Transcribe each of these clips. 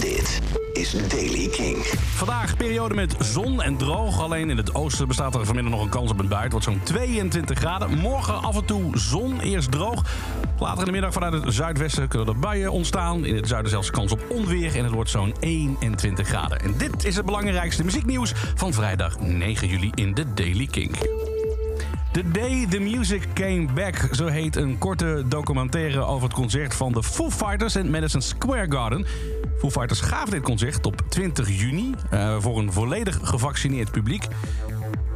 Dit is Daily King. Vandaag periode met zon en droog. Alleen in het oosten bestaat er vanmiddag nog een kans op een bui. Het wordt zo'n 22 graden. Morgen af en toe zon, eerst droog. Later in de middag vanuit het zuidwesten kunnen er buien ontstaan. In het zuiden zelfs kans op onweer en het wordt zo'n 21 graden. En dit is het belangrijkste muzieknieuws van vrijdag 9 juli in de Daily King. The Day the Music Came Back, zo heet een korte documentaire over het concert van de Foo Fighters in Madison Square Garden. Foo Fighters gaven dit concert op 20 juni uh, voor een volledig gevaccineerd publiek.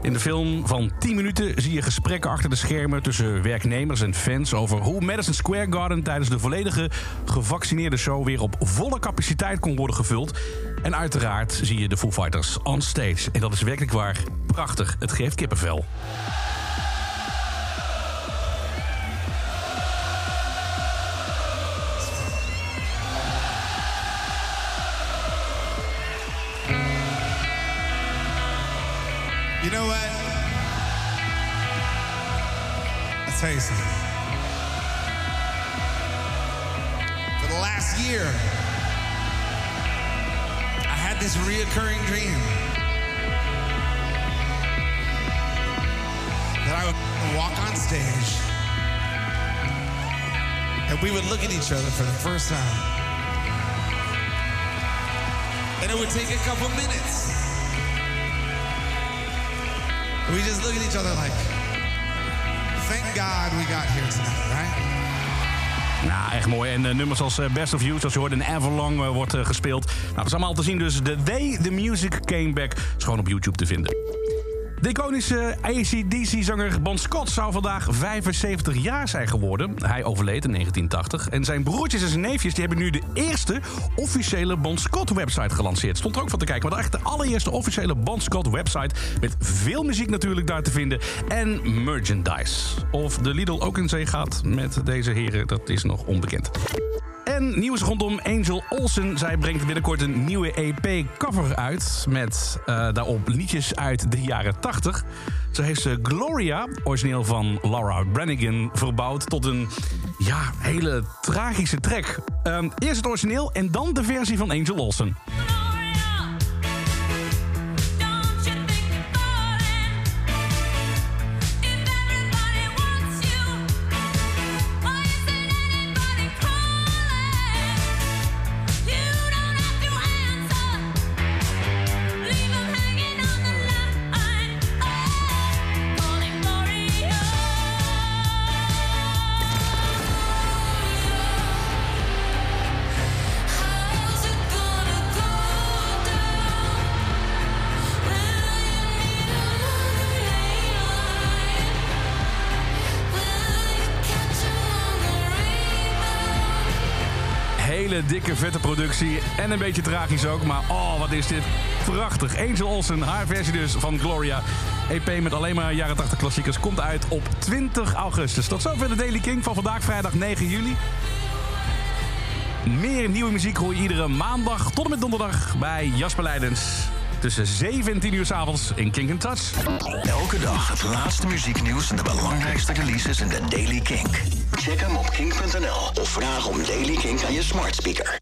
In de film van 10 minuten zie je gesprekken achter de schermen tussen werknemers en fans over hoe Madison Square Garden tijdens de volledige gevaccineerde show weer op volle capaciteit kon worden gevuld. En uiteraard zie je de Foo Fighters on stage. En dat is werkelijk waar prachtig. Het geeft kippenvel. You know what? I'll tell you something. For the last year, I had this reoccurring dream that I would walk on stage and we would look at each other for the first time. And it would take a couple minutes. We just look at each other like, thank God we got here tonight, right? Nou, echt mooi. En uh, nummers als uh, Best of You, zoals je hoort in Everlong, uh, wordt gespeeld. Nou, dat is allemaal te zien. Dus The Day The Music Came Back is gewoon op YouTube te vinden. De iconische ACDC-zanger Bon Scott zou vandaag 75 jaar zijn geworden. Hij overleed in 1980. En zijn broertjes en zijn neefjes die hebben nu de eerste officiële Bon Scott-website gelanceerd. Stond er ook van te kijken. Maar echt de allereerste officiële Bon Scott-website. Met veel muziek natuurlijk daar te vinden. En merchandise. Of de Lidl ook in zee gaat met deze heren, dat is nog onbekend. En nieuws rondom Angel Olsen. Zij brengt binnenkort een nieuwe EP-cover uit. Met uh, daarop liedjes uit de jaren 80. Zo heeft ze Gloria, origineel van Laura Branigan, verbouwd tot een ja, hele tragische track. Uh, eerst het origineel en dan de versie van Angel Olsen. Dikke, vette productie. En een beetje tragisch ook. Maar oh, wat is dit prachtig. Angel Olsen, haar versie dus van Gloria. EP met alleen maar jaren 80 klassiekers. Komt uit op 20 augustus. Tot zover de Daily King van vandaag, vrijdag 9 juli. Meer nieuwe muziek hoor je iedere maandag tot en met donderdag bij Jasper Leidens. Tussen 7 en 10 uur s avonds in King Touch. Elke dag het laatste muzieknieuws en de belangrijkste releases in de Daily King. Check hem op kink.nl of vraag om Daily King aan je smart speaker.